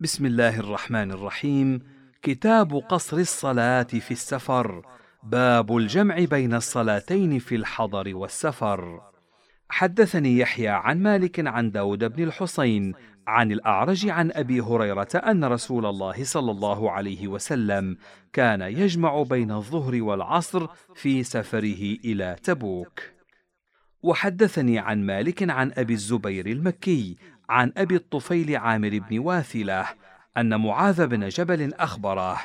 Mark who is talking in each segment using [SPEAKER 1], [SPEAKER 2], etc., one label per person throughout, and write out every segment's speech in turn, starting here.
[SPEAKER 1] بسم الله الرحمن الرحيم. كتاب قصر الصلاة في السفر. باب الجمع بين الصلاتين في الحضر والسفر. حدثني يحيى عن مالك عن داود بن الحصين عن الأعرج عن أبي هريرة أن رسول الله صلى الله عليه وسلم كان يجمع بين الظهر والعصر في سفره إلى تبوك. وحدثني عن مالك عن أبي الزبير المكي عن أبي الطفيل عامر بن واثلة أن معاذ بن جبل أخبره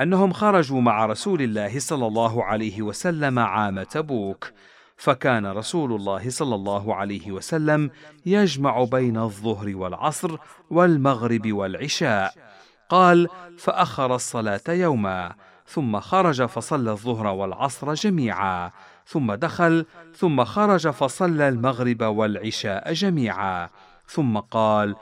[SPEAKER 1] أنهم خرجوا مع رسول الله صلى الله عليه وسلم عام تبوك فكان رسول الله صلى الله عليه وسلم يجمع بين الظهر والعصر والمغرب والعشاء. قال فأخر الصلاة يوما ثم خرج فصلى الظهر والعصر جميعا ثم دخل ثم خرج فصلى المغرب والعشاء جميعا. ثم قال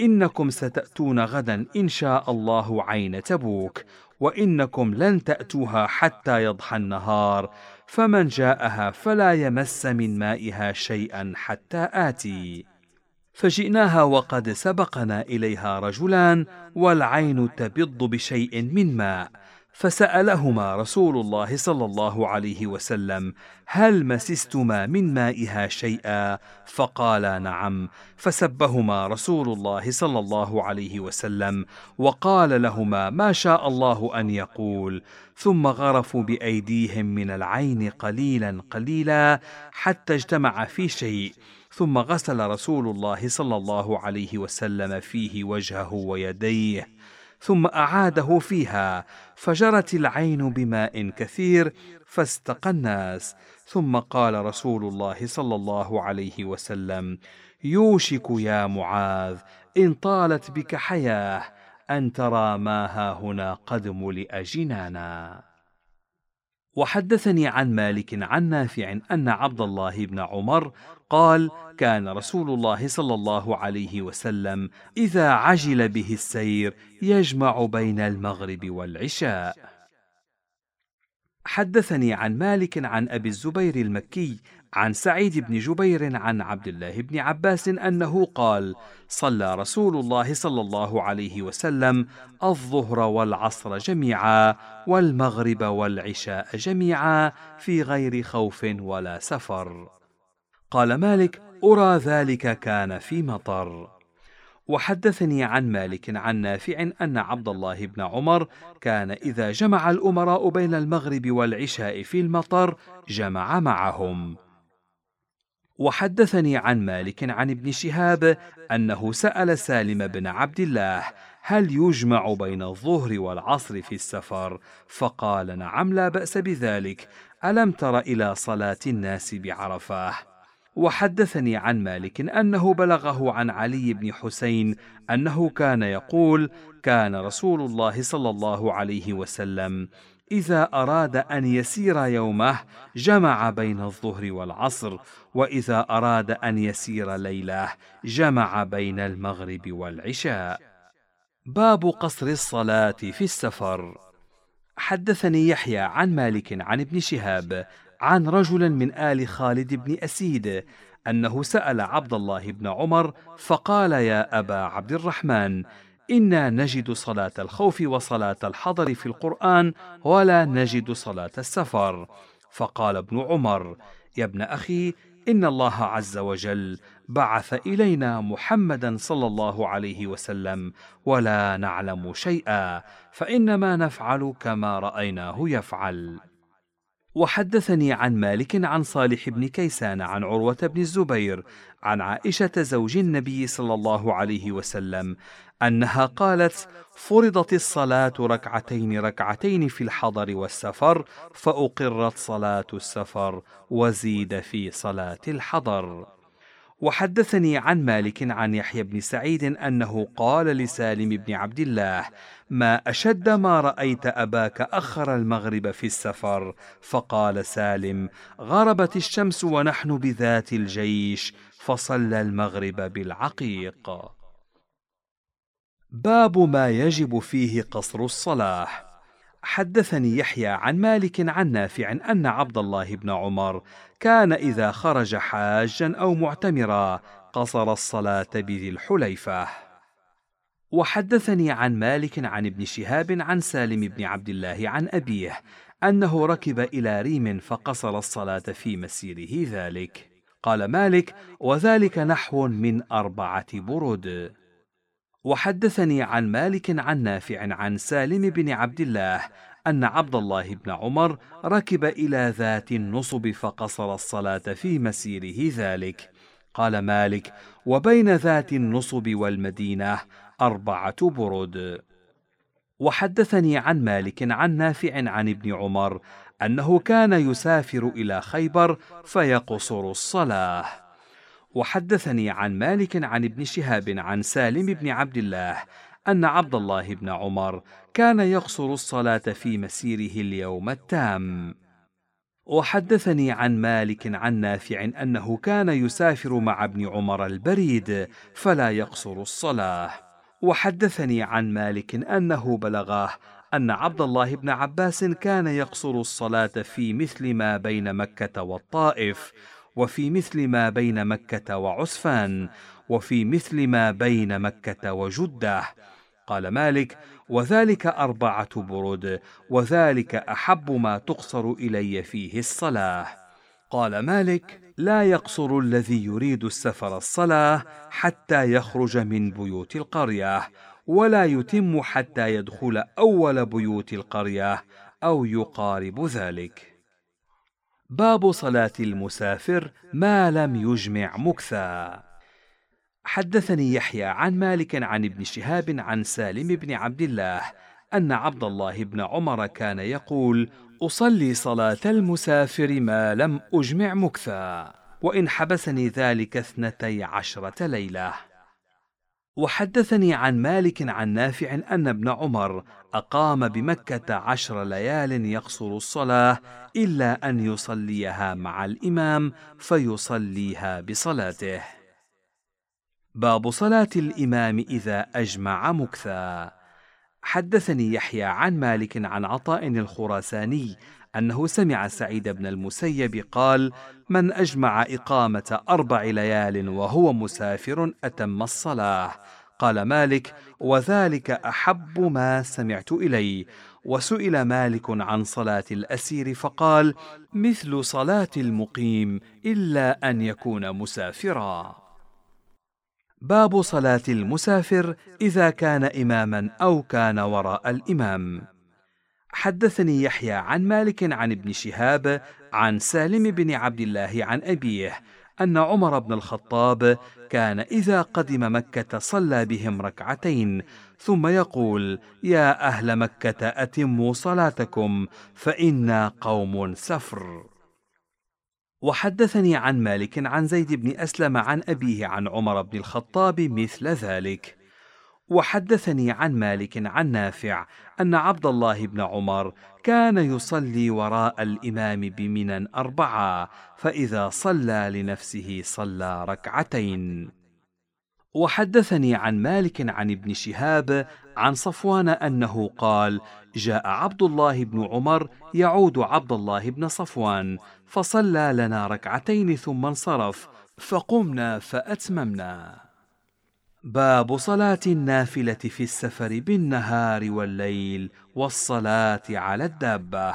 [SPEAKER 1] إنكم ستأتون غدا إن شاء الله عين تبوك وإنكم لن تأتوها حتى يضحى النهار فمن جاءها فلا يمس من مائها شيئا حتى آتي. فجئناها وقد سبقنا إليها رجلان والعين تبض بشيء من ماء فسألهما رسول الله صلى الله عليه وسلم هل مسستما من مائها شيئا؟ فقالا نعم. فسبهما رسول الله صلى الله عليه وسلم وقال لهما ما شاء الله أن يقول. ثم غرفوا بأيديهم من العين قليلا قليلا حتى اجتمع في شيء. ثم غسل رسول الله صلى الله عليه وسلم فيه وجهه ويديه. ثم أعاده فيها فجرت العين بماء كثير فاستقى الناس. ثم قال رسول الله صلى الله عليه وسلم يوشك يا معاذ إن طالت بك حياة أن ترى ما ها هنا قد ملئ جنانا وحدثني عن مالك عن نافع أن عبد الله بن عمر قال كان رسول الله صلى الله عليه وسلم إذا عجل به السير يجمع بين المغرب والعشاء. حدثني عن مالك عن أبي الزبير المكي عن سعيد بن جبير عن عبد الله بن عباس أنه قال صلى رسول الله صلى الله عليه وسلم الظهر والعصر جميعا والمغرب والعشاء جميعا في غير خوف ولا سفر. قال مالك أرى ذلك كان في مطر. وحدثني عن مالك عن نافع أن عبد الله بن عمر كان إذا جمع الأمراء بين المغرب والعشاء في المطر جمع معهم. وحدثني عن مالك عن ابن شهاب أنه سأل سالم بن عبد الله هل يجمع بين الظهر والعصر في السفر؟ فقال نعم لا بأس بذلك. ألم تر إلى صلاة الناس بعرفة؟ وحدثني عن مالك أنه بلغه عن علي بن حسين أنه كان يقول كان رسول الله صلى الله عليه وسلم إذا أراد أن يسير يومه جمع بين الظهر والعصر وإذا أراد أن يسير ليله جمع بين المغرب والعشاء. باب قصر الصلاة في السفر. حدثني يحيى عن مالك عن ابن شهاب عن رجل من آل خالد بن أسيد أنه سأل عبد الله بن عمر فقال يا أبا عبد الرحمن إنا نجد صلاة الخوف وصلاة الحضر في القرآن ولا نجد صلاة السفر. فقال ابن عمر يا ابن أخي إن الله عز وجل بعث إلينا محمدا صلى الله عليه وسلم ولا نعلم شيئا فإنما نفعل كما رأيناه يفعل. وحدثني عن مالك عن صالح بن كيسان عن عروة بن الزبير عن عائشة زوج النبي صلى الله عليه وسلم أنها قالت: فرضت الصلاة ركعتين ركعتين في الحضر والسفر فأقرت صلاة السفر وزيد في صلاة الحضر. وحدثني عن مالك عن يحيى بن سعيد أنه قال لسالم بن عبد الله ما أشد ما رأيت أباك أخر المغرب في السفر. فقال سالم غربت الشمس ونحن بذات الجيش فصلى المغرب بالعقيق. باب ما يجب فيه قصر الصلاه حدثني يحيى عن مالك عن نافع أن عبد الله بن عمر كان إذا خرج حاجا أو معتمرا قصر الصلاة بذي الحليفة. وحدثني عن مالك عن ابن شهاب عن سالم بن عبد الله عن أبيه أنه ركب إلى ريم فقصر الصلاة في مسيره ذلك. قال مالك وذلك نحو من أربعة برد وحدثني عن مالك عن نافع عن سالم بن عبد الله أن عبد الله بن عمر ركب إلى ذات النصب فقصر الصلاة في مسيره ذلك. قال مالك وبين ذات النصب والمدينة أربعة برد وحدثني عن مالك عن نافع عن ابن عمر أنه كان يسافر إلى خيبر فيقصر الصلاة. وحدثني عن مالك عن ابن شهاب عن سالم بن عبد الله أن عبد الله بن عمر كان يقصر الصلاة في مسيره اليوم التام. وحدثني عن مالك عن نافع أنه كان يسافر مع ابن عمر البريد فلا يقصر الصلاة. وحدثني عن مالك أنه بلغاه أن عبد الله بن عباس كان يقصر الصلاة في مثل ما بين مكة والطائف، وفي مثل ما بين مكة وعسفان، وفي مثل ما بين مكة وجدة. قال مالك وذلك أربعة برد وذلك أحب ما تقصر إلي فيه الصلاة قال مالك لا يقصر الذي يريد السفر الصلاة حتى يخرج من بيوت القرية ولا يتم حتى يدخل أول بيوت القرية أو يقارب ذلك باب صلاة المسافر ما لم يجمع مكثا حدثني يحيى عن مالك عن ابن شهاب عن سالم بن عبد الله أن عبد الله بن عمر كان يقول أصلي صلاة المسافر ما لم أجمع مكثا وإن حبسني ذلك اثنتي عشرة ليلة. وحدثني عن مالك عن نافع أن ابن عمر أقام بمكة عشر ليال يقصر الصلاة إلا أن يصليها مع الإمام فيصليها بصلاته. باب صلاة الإمام إذا أجمع مكثا حدثني يحيى عن مالك عن عطاء الخراساني أنه سمع سعيد بن المسيب قال: من أجمع إقامة أربع ليال وهو مسافر أتم الصلاة. قال مالك: وذلك أحب ما سمعت إلي. وسئل مالك عن صلاة الأسير فقال: مثل صلاة المقيم إلا أن يكون مسافرا. باب صلاة المسافر إذا كان إماما أو كان وراء الإمام. حدثني يحيى عن مالك عن ابن شهاب عن سالم بن عبد الله عن أبيه أن عمر بن الخطاب كان إذا قدم مكة صلى بهم ركعتين ثم يقول: يا أهل مكة أتموا صلاتكم فإنا قوم سفر. وحدثني عن مالك عن زيد بن أسلم عن أبيه عن عمر بن الخطاب مثل ذلك وحدثني عن مالك عن نافع أن عبد الله بن عمر كان يصلي وراء الإمام بمنى أربعة فإذا صلى لنفسه صلى ركعتين. وحدثني عن مالك عن ابن شهاب عن صفوان أنه قال جاء عبد الله بن عمر يعود عبد الله بن صفوان فصلى لنا ركعتين ثم انصرف فقمنا فأتممنا. باب صلاة النافلة في السفر بالنهار والليل والصلاة على الدابة.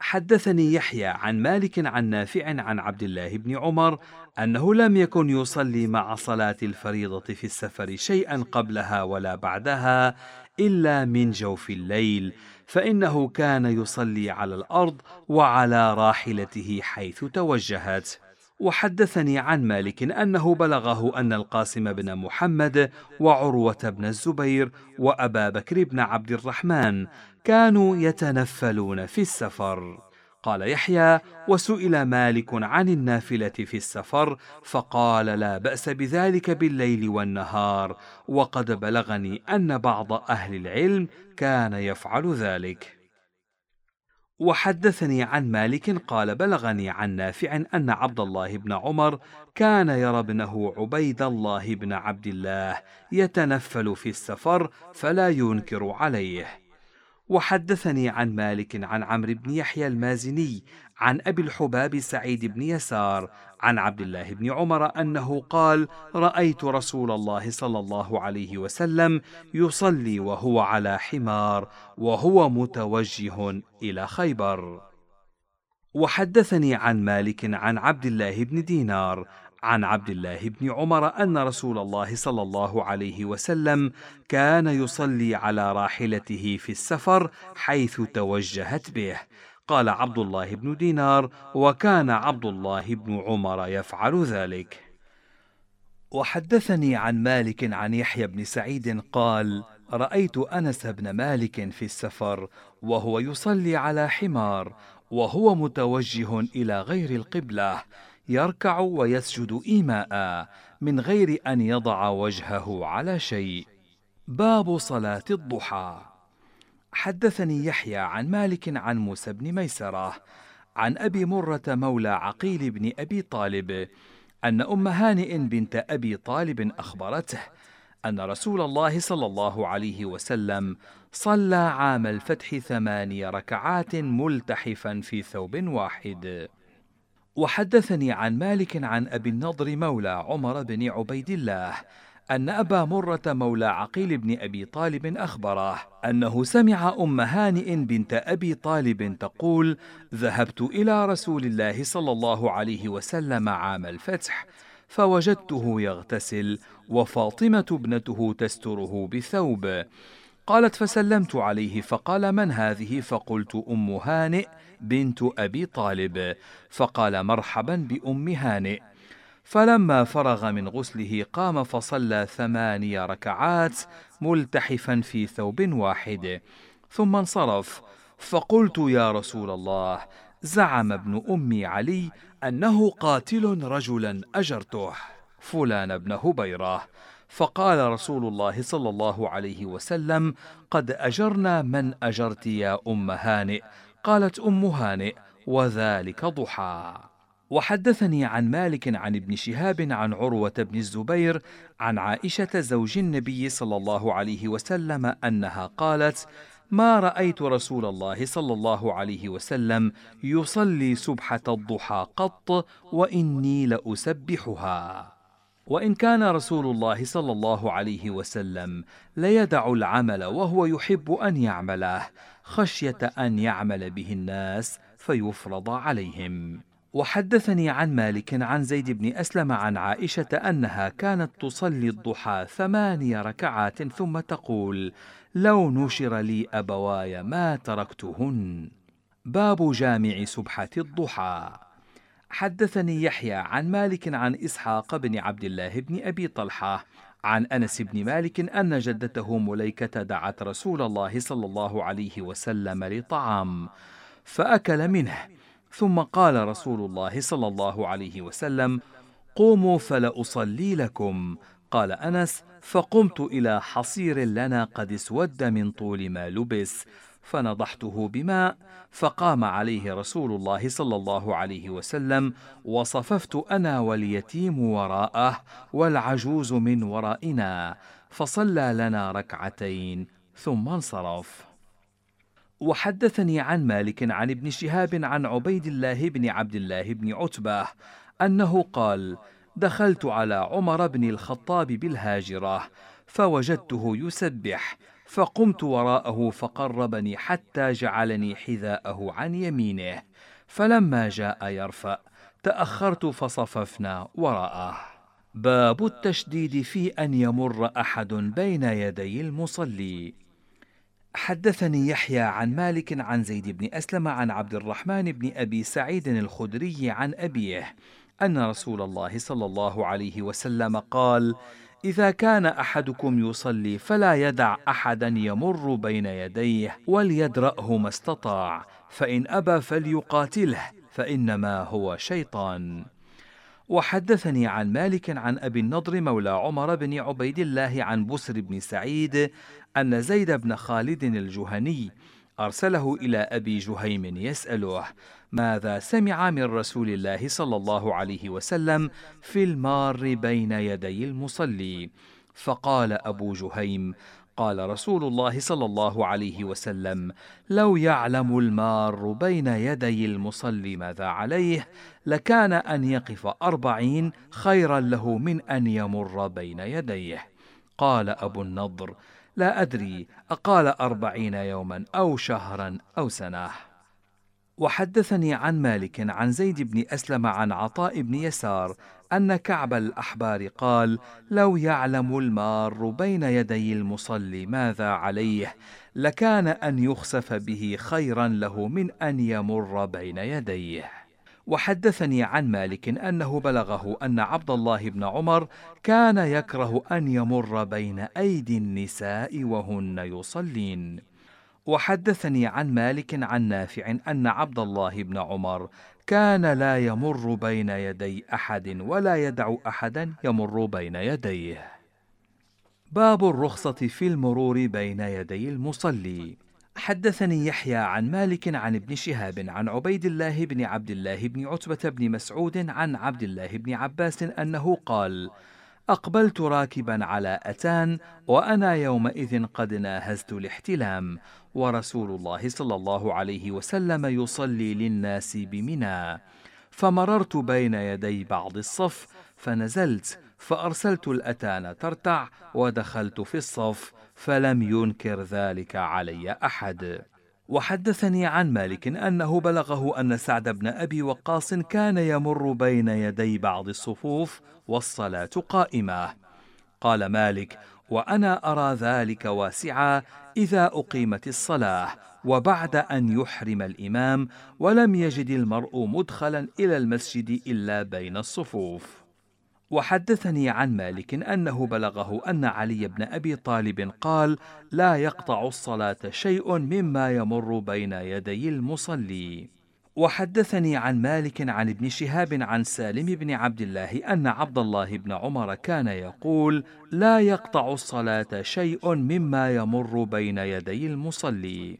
[SPEAKER 1] حدثني يحيى عن مالك عن نافع عن عبد الله بن عمر أنه لم يكن يصلي مع صلاة الفريضة في السفر شيئا قبلها ولا بعدها إلا من جوف الليل فإنه كان يصلي على الأرض وعلى راحلته حيث توجهت. وحدثني عن مالك أنه بلغه أن القاسم بن محمد وعروة بن الزبير وأبا بكر بن عبد الرحمن كانوا يتنفلون في السفر. قال يحيى وسئل مالك عن النافلة في السفر فقال لا بأس بذلك بالليل والنهار وقد بلغني أن بعض أهل العلم كان يفعل ذلك. وحدثني عن مالك قال بلغني عن نافع أن عبد الله بن عمر كان يرى ابنه عبيد الله بن عبد الله يتنفل في السفر فلا ينكر عليه. وحدثني عن مالك عن عمرو بن يحيى المازني عن أبي الحباب سعيد بن يسار عن عبد الله بن عمر أنه قال رأيت رسول الله صلى الله عليه وسلم يصلي وهو على حمار وهو متوجه إلى خيبر. وحدثني عن مالك عن عبد الله بن دينار عن عبد الله بن عمر أن رسول الله صلى الله عليه وسلم كان يصلي على راحلته في السفر حيث توجهت به. قال عبد الله بن دينار وكان عبد الله بن عمر يفعل ذلك. وحدثني عن مالك عن يحيى بن سعيد قال رأيت أنس بن مالك في السفر وهو يصلي على حمار وهو متوجه إلى غير القبلة يركع ويسجد إيماء من غير أن يضع وجهه على شيء. باب صلاة الضحى. حدثني يحيى عن مالك عن موسى بن ميسرة عن أبي مرة مولى عقيل بن أبي طالب أن أم هانئ بنت أبي طالب أخبرته أن رسول الله صلى الله عليه وسلم صلى عام الفتح ثماني ركعات ملتحفا في ثوب واحد. وحدثني عن مالك عن أبي النضر مولى عمر بن عبيد الله أن أبا مرة مولى عقيل بن أبي طالب أخبره أنه سمع أم هانئ بنت أبي طالب تقول: ذهبت إلى رسول الله صلى الله عليه وسلم عام الفتح، فوجدته يغتسل، وفاطمة ابنته تستره بثوب. قالت فسلمت عليه فقال من هذه؟ فقلت أم هانئ بنت أبي طالب فقال مرحبا بأم هانئ فلما فرغ من غسله قام فصلى ثماني ركعات ملتحفا في ثوب واحد. ثم انصرف. فقلت يا رسول الله زعم ابن امي علي أنه قاتل رجلا أجرته. فلان بن هبيرة. فقال رسول الله صلى الله عليه وسلم قد أجرنا من أجرت يا أم هانئ. قالت أم هانئ وذلك ضحى. وحدثني عن مالك عن ابن شهاب عن عروة بن الزبير عن عائشة زوج النبي صلى الله عليه وسلم أنها قالت ما رأيت رسول الله صلى الله عليه وسلم يصلي سبحه الضحى قط وإني لأسبحها. وإن كان رسول الله صلى الله عليه وسلم ليدع العمل وهو يحب أن يعمله خشية أن يعمل به الناس فيفرض عليهم. وحدثني عن مالك عن زيد بن أسلم عن عائشة أنها كانت تصلي الضحى ثماني ركعات ثم تقول لو نشر لي أبواي ما تركتهن. باب جامع سبحة الضحى. حدثني يحيى عن مالك عن إسحاق بن عبد الله بن أبي طلحة عن أنس بن مالك أن جدته مليكة دعت رسول الله صلى الله عليه وسلم لطعام فأكل منه. ثم قال رسول الله صلى الله عليه وسلم قوموا فلأصلي لكم. قال أنس فقمت إلى حصير لنا قد اسود من طول ما لبس فنضحته بماء فقام عليه رسول الله صلى الله عليه وسلم وصففت أنا واليتيم وراءه والعجوز من ورائنا فصلى لنا ركعتين ثم انصرف. وحدثني عن مالك عن ابن شهاب عن عبيد الله بن عبد الله بن عتبة أنه قال دخلت على عمر بن الخطاب بالهاجرة فوجدته يسبح فقمت وراءه فقربني حتى جعلني حذاءه عن يمينه فلما جاء يرفأ تأخرت فصففنا وراءه. باب التشديد في أن يمر أحد بين يدي المصلي. حدثني يحيى عن مالك عن زيد بن أسلم عن عبد الرحمن بن أبي سعيد الخدري عن أبيه أن رسول الله صلى الله عليه وسلم قال إذا كان أحدكم يصلي فلا يدع أحدا يمر بين يديه وليدرأه ما استطاع فإن أبى فليقاتله فإنما هو شيطان. وحدثني عن مالك عن أبي النضر مولى عمر بن عبيد الله عن بسر بن سعيد أن زيد بن خالد الجهني أرسله إلى أبي جهيم يسأله ماذا سمع من رسول الله صلى الله عليه وسلم في المار بين يدي المصلي؟ فقال أبو جهيم قال رسول الله صلى الله عليه وسلم لو يعلم المار بين يدي المصلي ماذا عليه لكان أن يقف أربعين خيرا له من أن يمر بين يديه. قال أبو النضر لا أدري أقال أربعين يوما أو شهرا أو سنة. وحدثني عن مالك عن زيد بن أسلم عن عطاء بن يسار أن كعب الأحبار قال لو يعلم المار بين يدي المصلي ماذا عليه لكان أن يخسف به خيرا له من أن يمر بين يديه. وحدثني عن مالك أنه بلغه أن عبد الله بن عمر كان يكره أن يمر بين أيدي النساء وهن يصلين. وحدثني عن مالك عن نافع أن عبد الله بن عمر كان لا يمر بين يدي أحد ولا يدع أحدا يمر بين يديه. باب الرخصة في المرور بين يدي المصلي. حدثني يحيى عن مالك عن ابن شهاب عن عبيد الله بن عبد الله بن عتبة بن مسعود عن عبد الله بن عباس أنه قال أقبلت راكبا على أتان وأنا يومئذ قد ناهزت الاحتلام ورسول الله صلى الله عليه وسلم يصلي للناس بمنى. فمررت بين يدي بعض الصف فنزلت فأرسلت الأتان ترتع ودخلت في الصف فلم ينكر ذلك علي أحد. وحدثني عن مالك أنه بلغه أن سعد بن أبي وقاص كان يمر بين يدي بعض الصفوف والصلاة قائمة. قال مالك وأنا أرى ذلك واسعا إذا أقيمت الصلاة وبعد أن يحرم الإمام ولم يجد المرء مدخلا إلى المسجد إلا بين الصفوف. وحدثني عن مالك أنه بلغه أن علي بن أبي طالب قال لا يقطع الصلاة شيء مما يمر بين يدي المصلي. وحدثني عن مالك عن ابن شهاب عن سالم بن عبد الله أن عبد الله بن عمر كان يقول لا يقطع الصلاة شيء مما يمر بين يدي المصلي.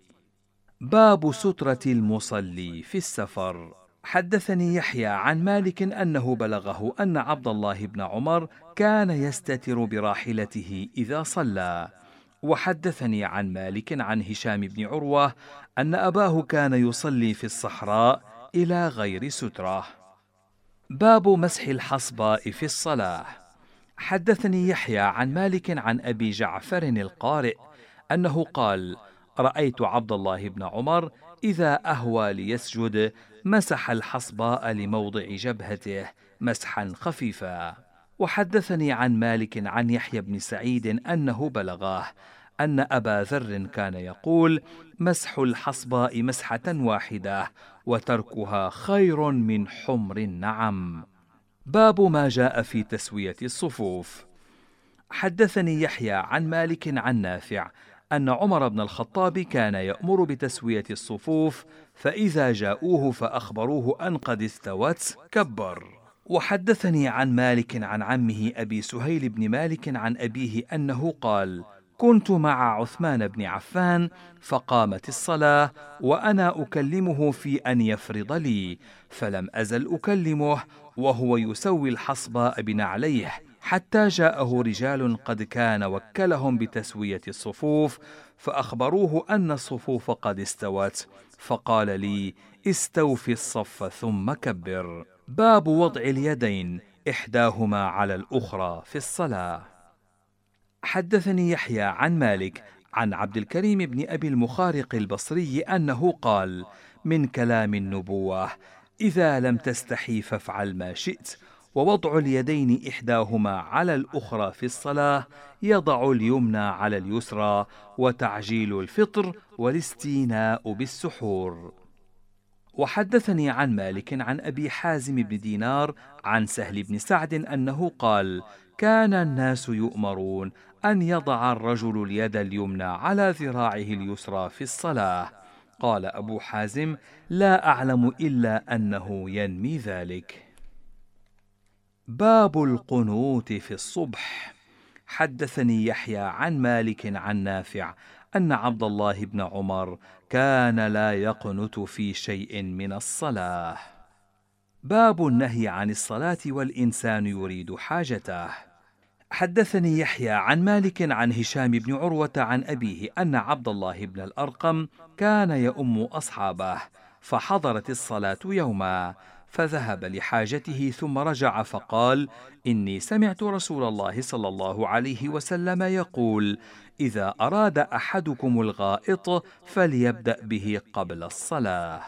[SPEAKER 1] باب سترة المصلي في السفر. حدثني يحيى عن مالك أنه بلغه أن عبد الله بن عمر كان يستتر براحلته إذا صلى. وحدثني عن مالك عن هشام بن عروة أن أباه كان يصلي في الصحراء إلى غير سترة. باب مسح الحصباء في الصلاة. حدثني يحيى عن مالك عن أبي جعفر القارئ أنه قال رأيت عبد الله بن عمر إذا أهوى ليسجد مسح الحصباء لموضع جبهته مسحا خفيفا. وحدثني عن مالك عن يحيى بن سعيد أنه بلغاه أن أبا ذر كان يقول مسح الحصباء مسحة واحدة وتركها خير من حمر النعم. باب ما جاء في تسوية الصفوف. حدثني يحيى عن مالك عن نافع أن عمر بن الخطاب كان يأمر بتسوية الصفوف فإذا جاءوه فأخبروه أن قد استوت كبر. وحدثني عن مالك عن عمه أبي سهيل بن مالك عن أبيه أنه قال كنت مع عثمان بن عفان فقامت الصلاة وأنا أكلمه في أن يفرض لي فلم أزل أكلمه وهو يسوي الحصباء بنعليه حتى جاءه رجال قد كان وكلهم بتسوية الصفوف فأخبروه أن الصفوف قد استوت. فقال لي استوفي الصف ثم كبر. باب وضع اليدين إحداهما على الأخرى في الصلاة. حدثني يحيى عن مالك عن عبد الكريم بن أبي المخارق البصري أنه قال من كلام النبوة إذا لم تستحي فافعل ما شئت ووضع اليدين إحداهما على الأخرى في الصلاة يضع اليمنى على اليسرى وتعجيل الفطر والاستيناء بالسحور. وحدثني عن مالك عن أبي حازم بن دينار عن سهل بن سعد أنه قال كان الناس يؤمرون أن يضع الرجل اليد اليمنى على ذراعه اليسرى في الصلاة قال أبو حازم لا أعلم إلا أنه ينمي ذلك باب القنوت في الصبح. حدثني يحيى عن مالك عن نافع أن عبد الله بن عمر كان لا يقنت في شيء من الصلاة. باب النهي عن الصلاة والإنسان يريد حاجته. حدثني يحيى عن مالك عن هشام بن عروة عن أبيه أن عبد الله بن الأرقم كان يؤم أصحابه فحضرت الصلاة يوما فذهب لحاجته ثم رجع فقال إني سمعت رسول الله صلى الله عليه وسلم يقول إذا أراد أحدكم الغائط فليبدأ به قبل الصلاة.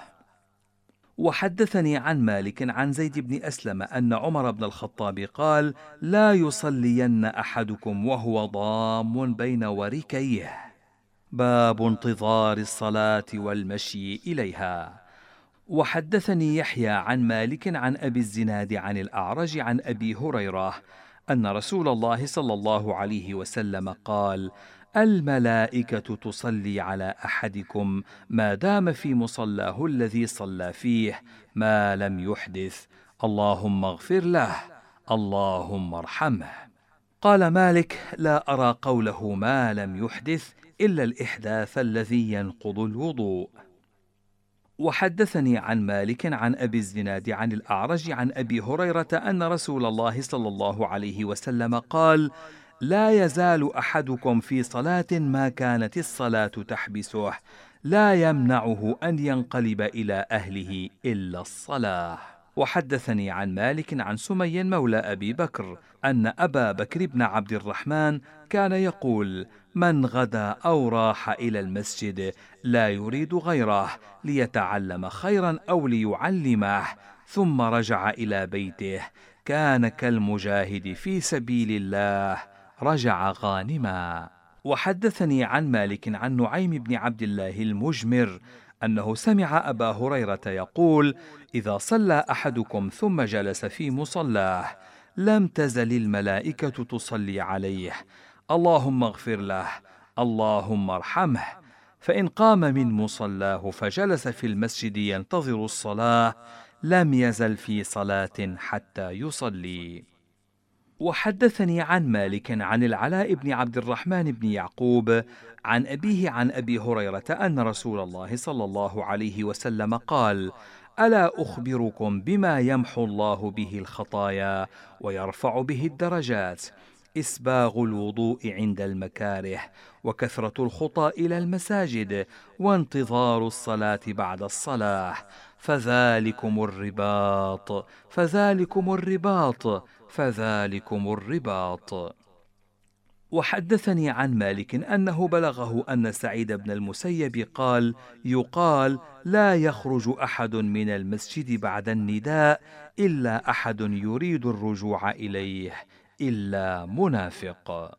[SPEAKER 1] وحدثني عن مالك عن زيد بن أسلم أن عمر بن الخطاب قال لا يصلين أحدكم وهو ضام بين وركيه. باب انتظار الصلاة والمشي إليها. وحدثني يحيى عن مالك عن أبي الزناد عن الأعرج عن أبي هريرة أن رسول الله صلى الله عليه وسلم قال الملائكة تصلي على أحدكم ما دام في مصلاه الذي صلى فيه ما لم يحدث اللهم اغفر له اللهم ارحمه. قال مالك لا أرى قوله ما لم يحدث إلا الإحداث الذي ينقض الوضوء. وحدثني عن مالك عن أبي الزناد عن الأعرج عن أبي هريرة أن رسول الله صلى الله عليه وسلم قال لا يزال أحدكم في صلاة ما كانت الصلاة تحبسه لا يمنعه أن ينقلب إلى أهله إلا الصلاة. وحدثني عن مالك عن سمي مولى أبي بكر أن أبا بكر بن عبد الرحمن كان يقول من غدا أو راح إلى المسجد لا يريد غيره ليتعلم خيرا أو ليعلمه ثم رجع إلى بيته. كان كالمجاهد في سبيل الله. رجع غانما. وحدثني عن مالك عن نعيم بن عبد الله المجمر أنه سمع أبا هريرة يقول إذا صلى أحدكم ثم جلس في مصلاه لم تزل الملائكة تصلي عليه. اللهم اغفر له. اللهم ارحمه. فإن قام من مصلاه فجلس في المسجد ينتظر الصلاة لم يزل في صلاة حتى يصلي. وحدثني عن مالك عن العلاء بن عبد الرحمن بن يعقوب عن أبيه عن أبي هريرة أن رسول الله صلى الله عليه وسلم قال ألا أخبركم بما يمحو الله به الخطايا ويرفع به الدرجات؟ إسباغ الوضوء عند المكاره وكثرة الخطى إلى المساجد وانتظار الصلاة بعد الصلاة. فذلكم الرباط فذلكم الرباط فذلكم الرباط. وحدثني عن مالك أنه بلغه أن سعيد بن المسيب قال يقال لا يخرج أحد من المسجد بعد النداء إلا أحد يريد الرجوع إليه. الا منافق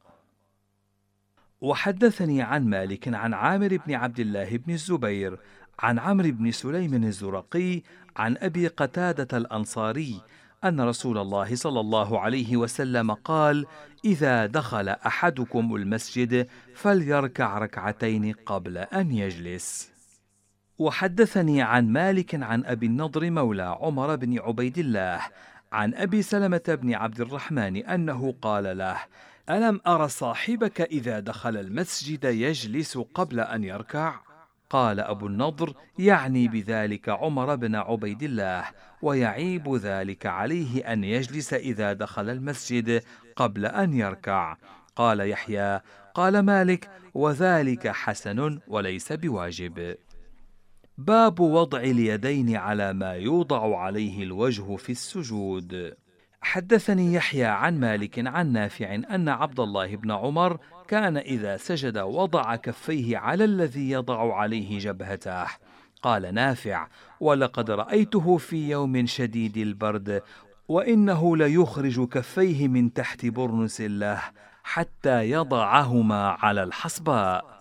[SPEAKER 1] وحدثني عن مالك عن عامر بن عبد الله بن الزبير عن عمرو بن سليم الزرقي عن أبي قتادة الأنصاري أن رسول الله صلى الله عليه وسلم قال إذا دخل أحدكم المسجد فليركع ركعتين قبل أن يجلس. وحدثني عن مالك عن أبي النضر مولى عمر بن عبيد الله عن أبي سلمة بن عبد الرحمن أنه قال له ألم ار صاحبك إذا دخل المسجد يجلس قبل أن يركع؟ قال أبو النضر يعني بذلك عمر بن عبيد الله ويعيب ذلك عليه أن يجلس إذا دخل المسجد قبل أن يركع. قال يحيى قال مالك وذلك حسن وليس بواجب. باب وضع اليدين على ما يوضع عليه الوجه في السجود. حدثني يحيى عن مالك عن نافع أن عبد الله بن عمر كان إذا سجد وضع كفيه على الذي يضع عليه جبهته. قال نافع ولقد رأيته في يوم شديد البرد وإنه ليخرج كفيه من تحت برنس له حتى يضعهما على الحصباء.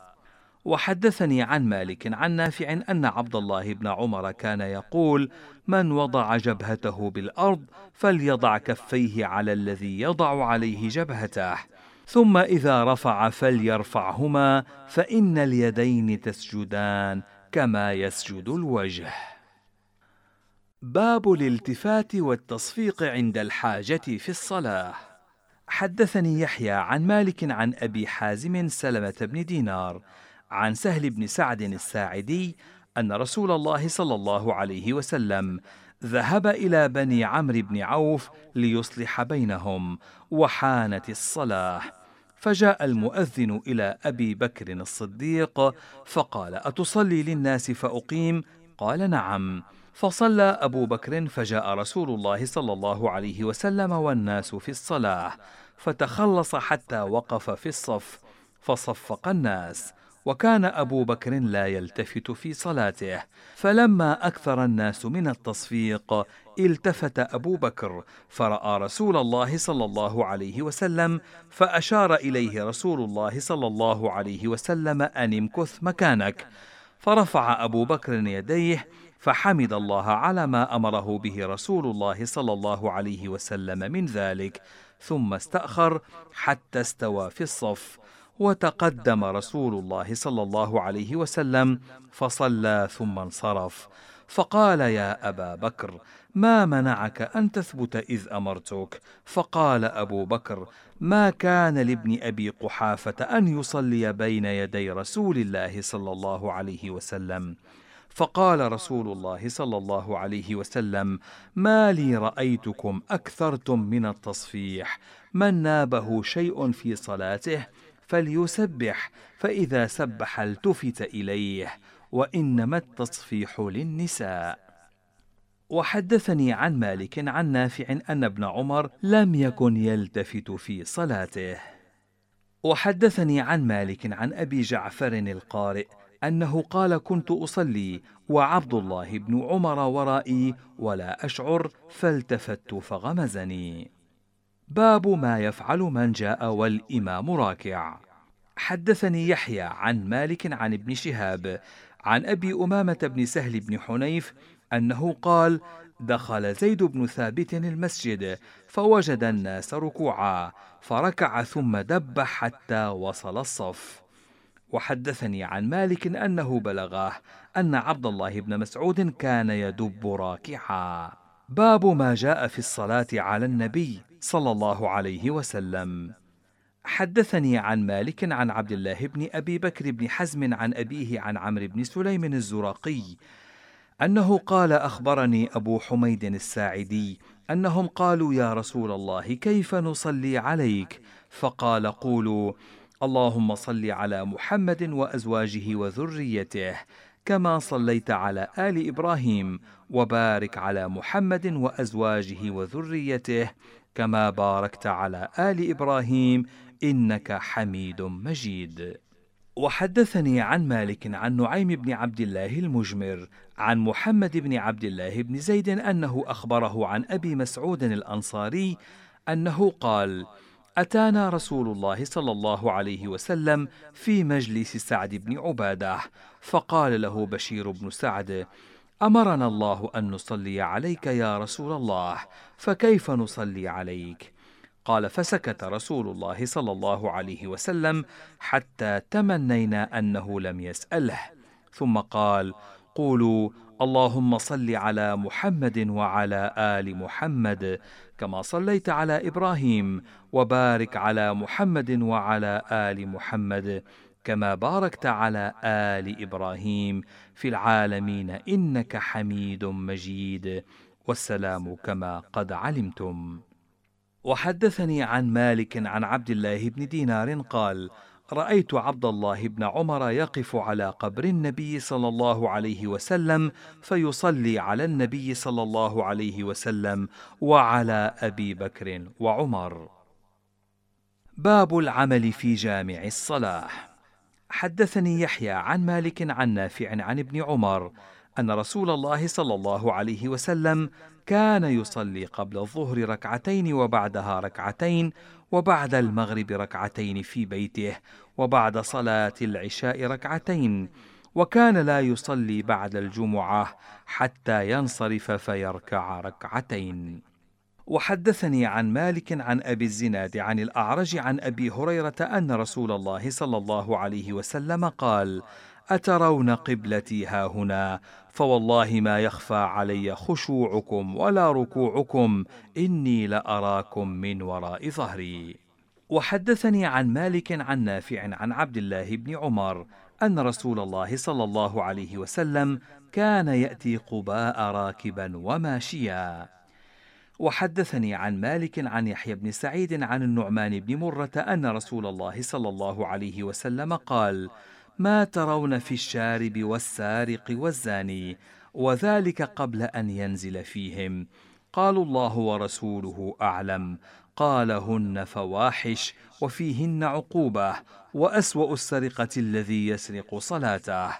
[SPEAKER 1] وحدثني عن مالك عن نافع أن عبد الله بن عمر كان يقول من وضع جبهته بالأرض فليضع كفيه على الذي يضع عليه جبهته ثم إذا رفع فليرفعهما فإن اليدين تسجدان كما يسجد الوجه. باب الالتفات والتصفيق عند الحاجة في الصلاة. حدثني يحيى عن مالك عن أبي حازم سلمة بن دينار عن سهل بن سعد الساعدي أن رسول الله صلى الله عليه وسلم ذهب إلى بني عمرو بن عوف ليصلح بينهم وحانت الصلاة. فجاء المؤذن إلى أبي بكر الصديق فقال أتصلي للناس فأقيم؟ قال نعم. فصلى أبو بكر فجاء رسول الله صلى الله عليه وسلم والناس في الصلاة فتخلص حتى وقف في الصف فصفق الناس. وكان أبو بكر لا يلتفت في صلاته. فلما أكثر الناس من التصفيق التفت أبو بكر فرأى رسول الله صلى الله عليه وسلم فأشار إليه رسول الله صلى الله عليه وسلم أن امكث مكانك. فرفع أبو بكر يديه فحمد الله على ما أمره به رسول الله صلى الله عليه وسلم من ذلك ثم استأخر حتى استوى في الصف. وتقدم رسول الله صلى الله عليه وسلم فصلى ثم انصرف. فقال يا أبا بكر ما منعك أن تثبت إذ أمرتك؟ فقال أبو بكر ما كان لابن أبي قحافة أن يصلي بين يدي رسول الله صلى الله عليه وسلم. فقال رسول الله صلى الله عليه وسلم ما لي رأيتكم أكثرتم من التصفيح. من نابه شيء في صلاته فليسبح فإذا سبح التفت إليه وإنما التصفيح للنساء. وحدثني عن مالك عن نافع أن ابن عمر لم يكن يلتفت في صلاته. وحدثني عن مالك عن أبي جعفر القارئ أنه قال كنت أصلي وعبد الله بن عمر ورائي ولا أشعر فالتفت فغمزني. باب ما يفعل من جاء والإمام راكع. حدثني يحيى عن مالك عن ابن شهاب عن أبي أمامة بن سهل بن حنيف أنه قال دخل زيد بن ثابت المسجد فوجد الناس ركوعا فركع ثم دب حتى وصل الصف. وحدثني عن مالك أنه بلغاه أن عبد الله بن مسعود كان يدب راكعا. باب ما جاء في الصلاة على النبي. صلى الله عليه وسلم. حدثني عن مالك عن عبد الله بن أبي بكر بن حزم عن أبيه عن عمرو بن سليم الزرقي أنه قال أخبرني أبو حميد الساعدي أنهم قالوا يا رسول الله كيف نصلي عليك؟ فقال قولوا اللهم صل على محمد وأزواجه وذريته كما صليت على آل إبراهيم وبارك على محمد وأزواجه وذريته كما باركت على آل إبراهيم إنك حميد مجيد. وحدثني عن مالك عن نعيم بن عبد الله المجمر عن محمد بن عبد الله بن زيد أنه أخبره عن أبي مسعود الأنصاري أنه قال أتانا رسول الله صلى الله عليه وسلم في مجلس سعد بن عبادة فقال له بشير بن سعد أمرنا الله أن نصلي عليك يا رسول الله فكيف نصلي عليك؟ قال فسكت رسول الله صلى الله عليه وسلم حتى تمنينا أنه لم يسأله. ثم قال قولوا اللهم صل على محمد وعلى آل محمد كما صليت على إبراهيم وبارك على محمد وعلى آل محمد. كما باركت على آل إبراهيم في العالمين إنك حميد مجيد. والسلام كما قد علمتم. وحدثني عن مالك عن عبد الله بن دينار قال رأيت عبد الله بن عمر يقف على قبر النبي صلى الله عليه وسلم فيصلي على النبي صلى الله عليه وسلم وعلى أبي بكر وعمر. باب العمل في جامع الصلاه حدثني يحيى عن مالك عن نافع عن ابن عمر أن رسول الله صلى الله عليه وسلم كان يصلي قبل الظهر ركعتين وبعدها ركعتين وبعد المغرب ركعتين في بيته وبعد صلاة العشاء ركعتين وكان لا يصلي بعد الجمعة حتى ينصرف فيركع ركعتين. وحدثني عن مالك عن أبي الزناد عن الأعرج عن أبي هريرة أن رسول الله صلى الله عليه وسلم قال أترون قبلتي هاهنا فوالله ما يخفى علي خشوعكم ولا ركوعكم إني لأراكم من وراء ظهري. وحدثني عن مالك عن نافع عن عبد الله بن عمر أن رسول الله صلى الله عليه وسلم كان يأتي قباء راكبا وماشيا. وحدثني عن مالك عن يحيى بن سعيد عن النعمان بن مرة أن رسول الله صلى الله عليه وسلم قال ما ترون في الشارب والسارق والزاني وذلك قبل أن ينزل فيهم. قالوا الله ورسوله أعلم. قال هن فواحش وفيهن عقوبة وأسوأ السرقة الذي يسرق صلاته.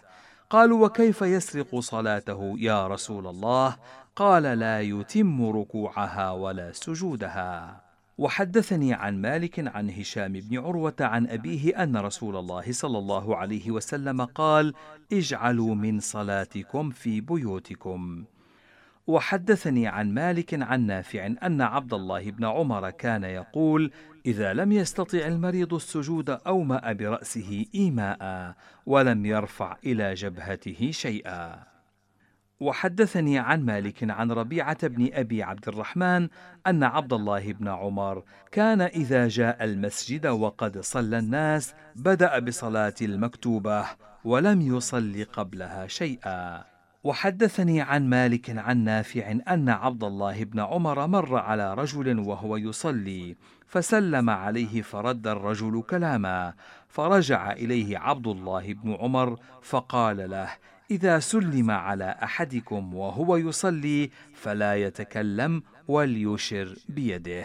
[SPEAKER 1] قالوا وكيف يسرق صلاته يا رسول الله؟ قال لا يتم ركوعها ولا سجودها. وحدثني عن مالك عن هشام بن عروة عن أبيه أن رسول الله صلى الله عليه وسلم قال اجعلوا من صلاتكم في بيوتكم. وحدثني عن مالك عن نافع أن عبد الله بن عمر كان يقول إذا لم يستطع المريض السجود أومأ برأسه إيماء ولم يرفع إلى جبهته شيئا. وحدثني عن مالك عن ربيعة بن أبي عبد الرحمن أن عبد الله بن عمر كان إذا جاء المسجد وقد صلى الناس بدأ بصلاة المكتوبة ولم يصل قبلها شيئا. وحدثني عن مالك عن نافع أن عبد الله بن عمر مر على رجل وهو يصلي فسلم عليه فرد الرجل كلاما فرجع إليه عبد الله بن عمر فقال له إذا سلم على أحدكم وهو يصلي فلا يتكلم وليشر بيده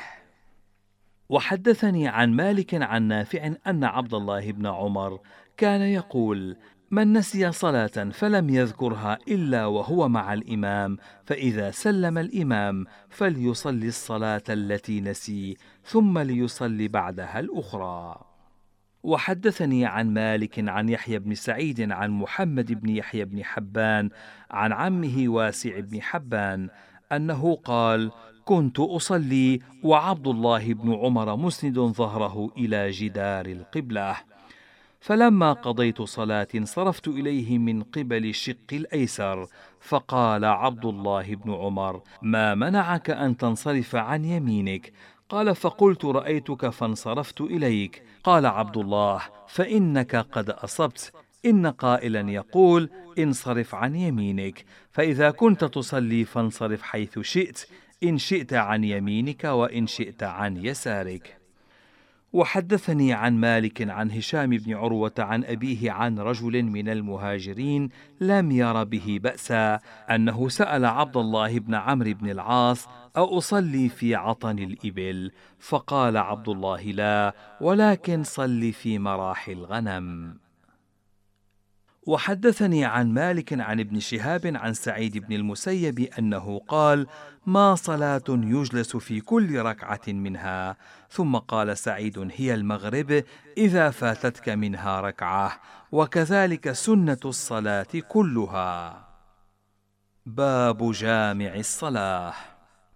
[SPEAKER 1] وحدثني عن مالك عن نافع أن عبد الله بن عمر كان يقول من نسي صلاة فلم يذكرها إلا وهو مع الإمام فإذا سلم الإمام فليصلي الصلاة التي نسي ثم ليصلي بعدها الأخرى. وحدثني عن مالك عن يحيى بن سعيد عن محمد بن يحيى بن حبان عن عمه واسع بن حبان أنه قال: كنت أصلي وعبد الله بن عمر مسند ظهره إلى جدار القبلة. فلما قضيت صلاتي انصرفت إليه من قبل الشق الأيسر فقال عبد الله بن عمر ما منعك أن تنصرف عن يمينك قال فقلت رأيتك فانصرفت إليك. قال عبد الله فإنك قد أصبت. إن قائلا يقول انصرف عن يمينك. فإذا كنت تصلي فانصرف حيث شئت. إن شئت عن يمينك وإن شئت عن يسارك. وحدثني عن مالك عن هشام بن عروة عن أبيه عن رجل من المهاجرين لم ير به بأسا أنه سأل عبد الله بن عمرو بن العاص أأصلي في عطن الإبل؟ فقال عبد الله لا ولكن صل في مراح الغنم وحدثني عن مالك عن ابن شهاب عن سعيد بن المسيب أنه قال ما صلاة يجلس في كل ركعة منها. ثم قال سعيد هي المغرب إذا فاتتك منها ركعة وكذلك سنة الصلاة كلها. باب جامع الصلاة.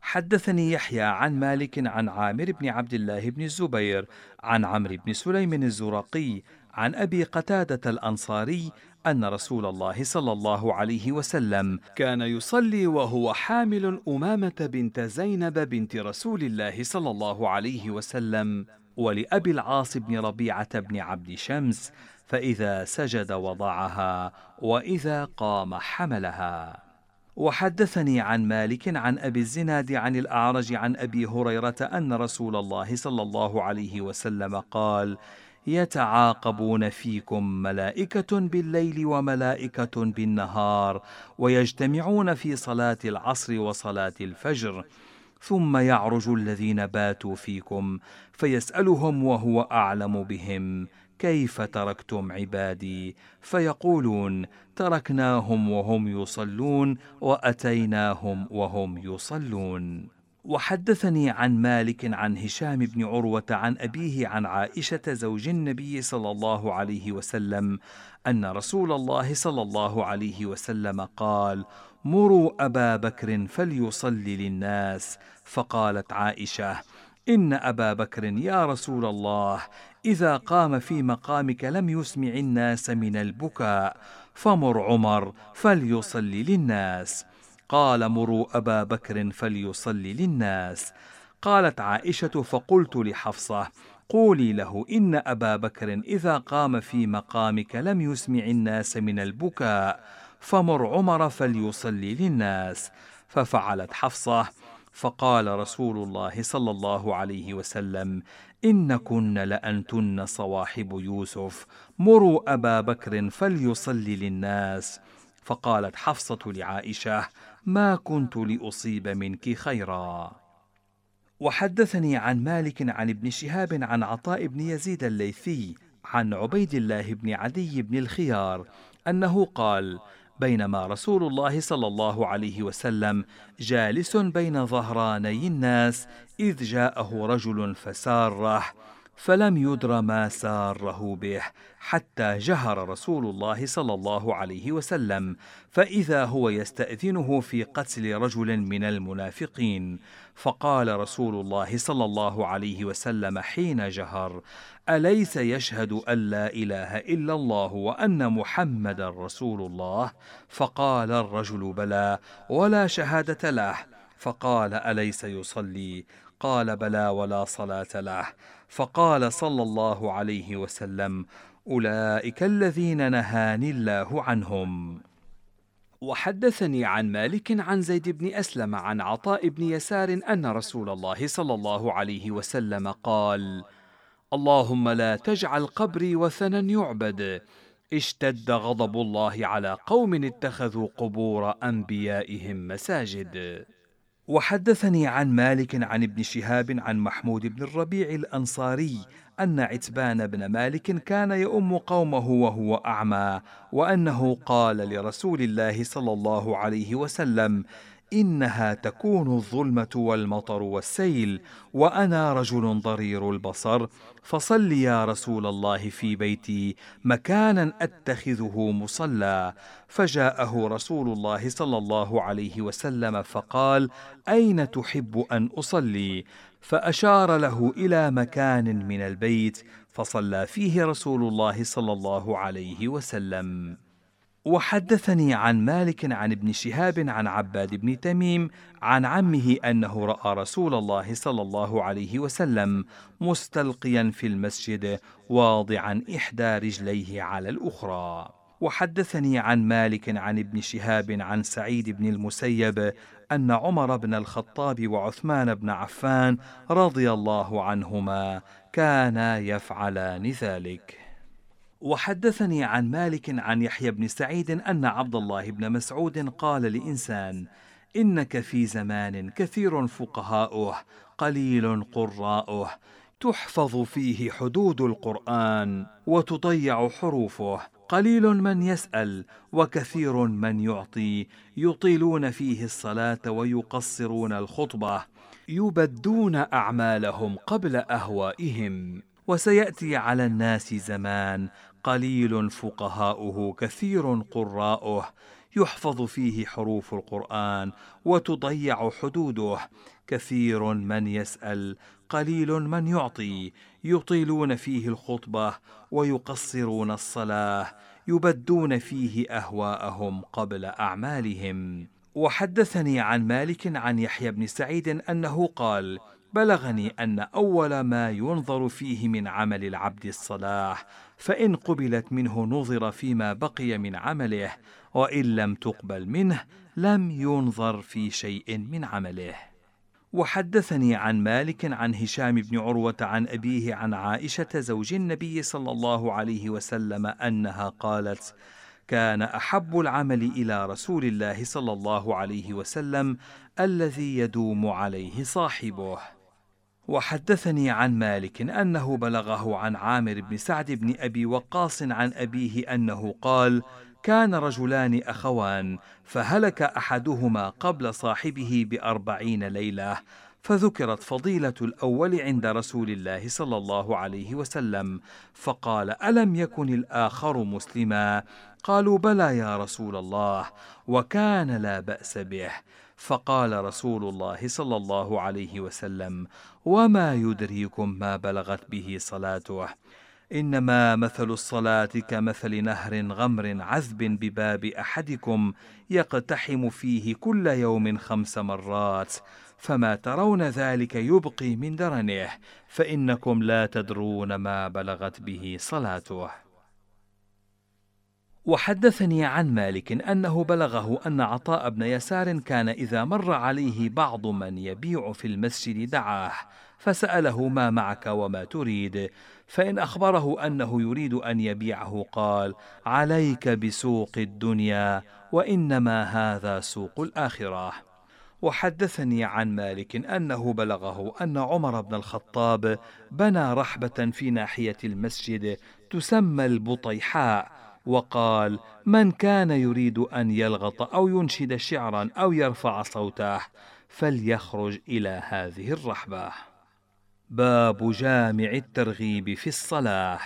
[SPEAKER 1] حدثني يحيى عن مالك عن عامر بن عبد الله بن الزبير عن عمرو بن سليم الزرقي عن أبي قتادة الأنصاري أن رسول الله صلى الله عليه وسلم كان يصلي وهو حامل أمامة بنت زينب بنت رسول الله صلى الله عليه وسلم ولأبي العاص بن ربيعة بن عبد شمس فإذا سجد وضعها وإذا قام حملها. وحدثني عن مالك عن أبي الزناد عن الأعرج عن أبي هريرة أن رسول الله صلى الله عليه وسلم قال يتعاقبون فيكم ملائكة بالليل وملائكة بالنهار ويجتمعون في صلاة العصر وصلاة الفجر. ثم يعرج الذين باتوا فيكم فيسألهم وهو أعلم بهم كيف تركتم عبادي؟ فيقولون تركناهم وهم يصلون وأتيناهم وهم يصلون. وحدثني عن مالك عن هشام بن عروة عن أبيه عن عائشة زوج النبي صلى الله عليه وسلم أن رسول الله صلى الله عليه وسلم قال مروا أبا بكر فليصلي للناس فقالت عائشة إن أبا بكر يا رسول الله إذا قام في مقامك لم يسمع الناس من البكاء فمر عمر فليصلي للناس قال مروا أبا بكر فليصلي للناس. قالت عائشة فقلت لحفصة قولي له إن أبا بكر إذا قام في مقامك لم يسمع الناس من البكاء فمر عمر فليصلي للناس. ففعلت حفصة فقال رسول الله صلى الله عليه وسلم إنكن لأنتن صواحب يوسف مروا أبا بكر فليصلي للناس. فقالت حفصة لعائشة ما كنت لأصيب منك خيرا. وحدثني عن مالك عن ابن شهاب عن عطاء بن يزيد الليثي عن عبيد الله بن عدي بن الخيار أنه قال بينما رسول الله صلى الله عليه وسلم جالس بين ظهراني الناس إذ جاءه رجل فساره فلم يدر ما ساره به حتى جهر رسول الله صلى الله عليه وسلم فإذا هو يستأذنه في قتل رجل من المنافقين. فقال رسول الله صلى الله عليه وسلم حين جهر أليس يشهد أن لا إله إلا الله وأن محمدا رسول الله؟ فقال الرجل بلى ولا شهادة له. فقال أليس يصلي؟ قال بلى ولا صلاة له. فقال صلى الله عليه وسلم أولئك الذين نهاني الله عنهم. وحدثني عن مالك عن زيد بن أسلم عن عطاء بن يسار أن رسول الله صلى الله عليه وسلم قال اللهم لا تجعل قبري وثنا يعبد. اشتد غضب الله على قوم اتخذوا قبور أنبيائهم مساجد. وحدثني عن مالك عن ابن شهاب عن محمود بن الربيع الأنصاري أن عتبان بن مالك كان يؤم قومه وهو أعمى وأنه قال لرسول الله صلى الله عليه وسلم إنها تكون الظلمة والمطر والسيل وأنا رجل ضرير البصر. فصل يا رسول الله في بيتي مكانا أتخذه مصلى. فجاءه رسول الله صلى الله عليه وسلم فقال أين تحب أن أصلي؟ فأشار له إلى مكان من البيت فصلى فيه رسول الله صلى الله عليه وسلم. وحدثني عن مالك عن ابن شهاب عن عباد بن تميم عن عمه أنه رأى رسول الله صلى الله عليه وسلم مستلقيا في المسجد واضعا إحدى رجليه على الأخرى. وحدثني عن مالك عن ابن شهاب عن سعيد بن المسيب أن عمر بن الخطاب وعثمان بن عفان رضي الله عنهما كانا يفعلان ذلك. وحدثني عن مالك عن يحيى بن سعيد أن عبد الله بن مسعود قال لإنسان إنك في زمان كثير فقهاؤه قليل قراؤه تحفظ فيه حدود القرآن وتضيع حروفه قليل من يسأل وكثير من يعطي يطيلون فيه الصلاة ويقصرون الخطبة يبدون أعمالهم قبل أهوائهم. وسيأتي على الناس زمان. قليل فقهاؤه كثير قراؤه. يحفظ فيه حروف القرآن وتضيع حدوده. كثير من يسأل قليل من يعطي. يطيلون فيه الخطبة ويقصرون الصلاة. يبدون فيه أهواءهم قبل أعمالهم. وحدثني عن مالك عن يحيى بن سعيد أنه قال بلغني أن أول ما ينظر فيه من عمل العبد الصلاح فإن قبلت منه نظر فيما بقي من عمله وإن لم تقبل منه لم ينظر في شيء من عمله. وحدثني عن مالك عن هشام بن عروة عن أبيه عن عائشة زوج النبي صلى الله عليه وسلم أنها قالت كان أحب العمل إلى رسول الله صلى الله عليه وسلم الذي يدوم عليه صاحبه. وحدثني عن مالك أنه بلغه عن عامر بن سعد بن أبي وقاص عن أبيه أنه قال كان رجلان أخوان فهلك أحدهما قبل صاحبه بأربعين ليلة فذكرت فضيلة الأول عند رسول الله صلى الله عليه وسلم فقال ألم يكن الآخر مسلما؟ قالوا بلى يا رسول الله وكان لا بأس به. فقال رسول الله صلى الله عليه وسلم وما يدريكم ما بلغت به صلاته؟ إنما مثل الصلاة كمثل نهر غمر عذب بباب أحدكم يقتحم فيه كل يوم خمس مرات فما ترون ذلك يبقي من درنه فإنكم لا تدرون ما بلغت به صلاته. وحدثني عن مالك أنه بلغه أن عطاء بن يسار كان إذا مر عليه بعض من يبيع في المسجد دعاه فسأله ما معك وما تريد فإن أخبره أنه يريد أن يبيعه قال عليك بسوق الدنيا وإنما هذا سوق الآخرة وحدثني عن مالك أنه بلغه أن عمر بن الخطاب بنى رحبة في ناحية المسجد تسمى البطيحاء وقال من كان يريد أن يلغط أو ينشد شعرا أو يرفع صوته فليخرج إلى هذه الرحبة. باب جامع الترغيب في الصلاة.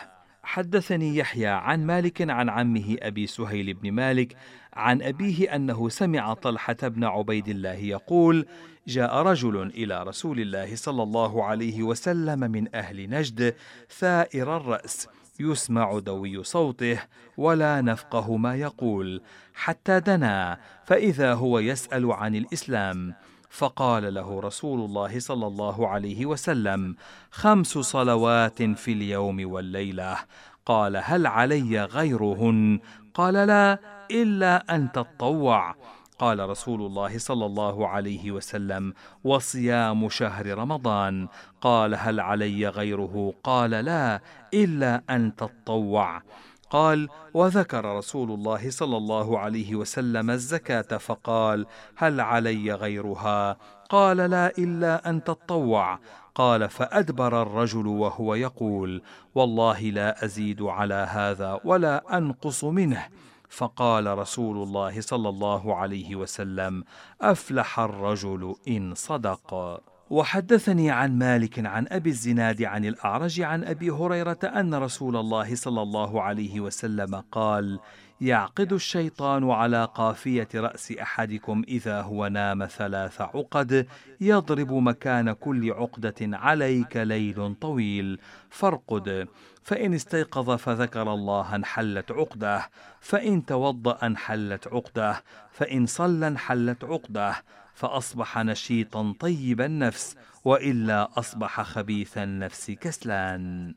[SPEAKER 1] حدثني يحيى عن مالك عن عمه أبي سهيل بن مالك عن أبيه أنه سمع طلحة بن عبيد الله يقول جاء رجل إلى رسول الله صلى الله عليه وسلم من أهل نجد ثائر الرأس يسمع دوي صوته ولا نفقه ما يقول حتى دنا فإذا هو يسأل عن الإسلام. فقال له رسول الله صلى الله عليه وسلم خمس صلوات في اليوم والليلة. قال هل علي غيرهن؟ قال لا إلا أن تطوع. قال رسول الله صلى الله عليه وسلم وصيام شهر رمضان قال هل علي غيره؟ قال لا إلا أن تطوع قال وذكر رسول الله صلى الله عليه وسلم الزكاة فقال هل علي غيرها؟ قال لا إلا أن تطوع قال فأدبر الرجل وهو يقول والله لا أزيد على هذا ولا أنقص منه فقال رسول الله صلى الله عليه وسلم أفلح الرجل إن صدق. وحدثني عن مالك عن أبي الزناد عن الأعرج عن أبي هريرة أن رسول الله صلى الله عليه وسلم قال يعقد الشيطان على قافية رأس أحدكم إذا هو نام ثلاث عقد يضرب مكان كل عقدة عليك ليل طويل فارقد. فإن استيقظ فذكر الله انحلت عقدة فإن توضأ انحلت عقدة فإن صلى انحلت عقدة فأصبح نشيطا طيب النفس وإلا أصبح خبيث النفس كسلان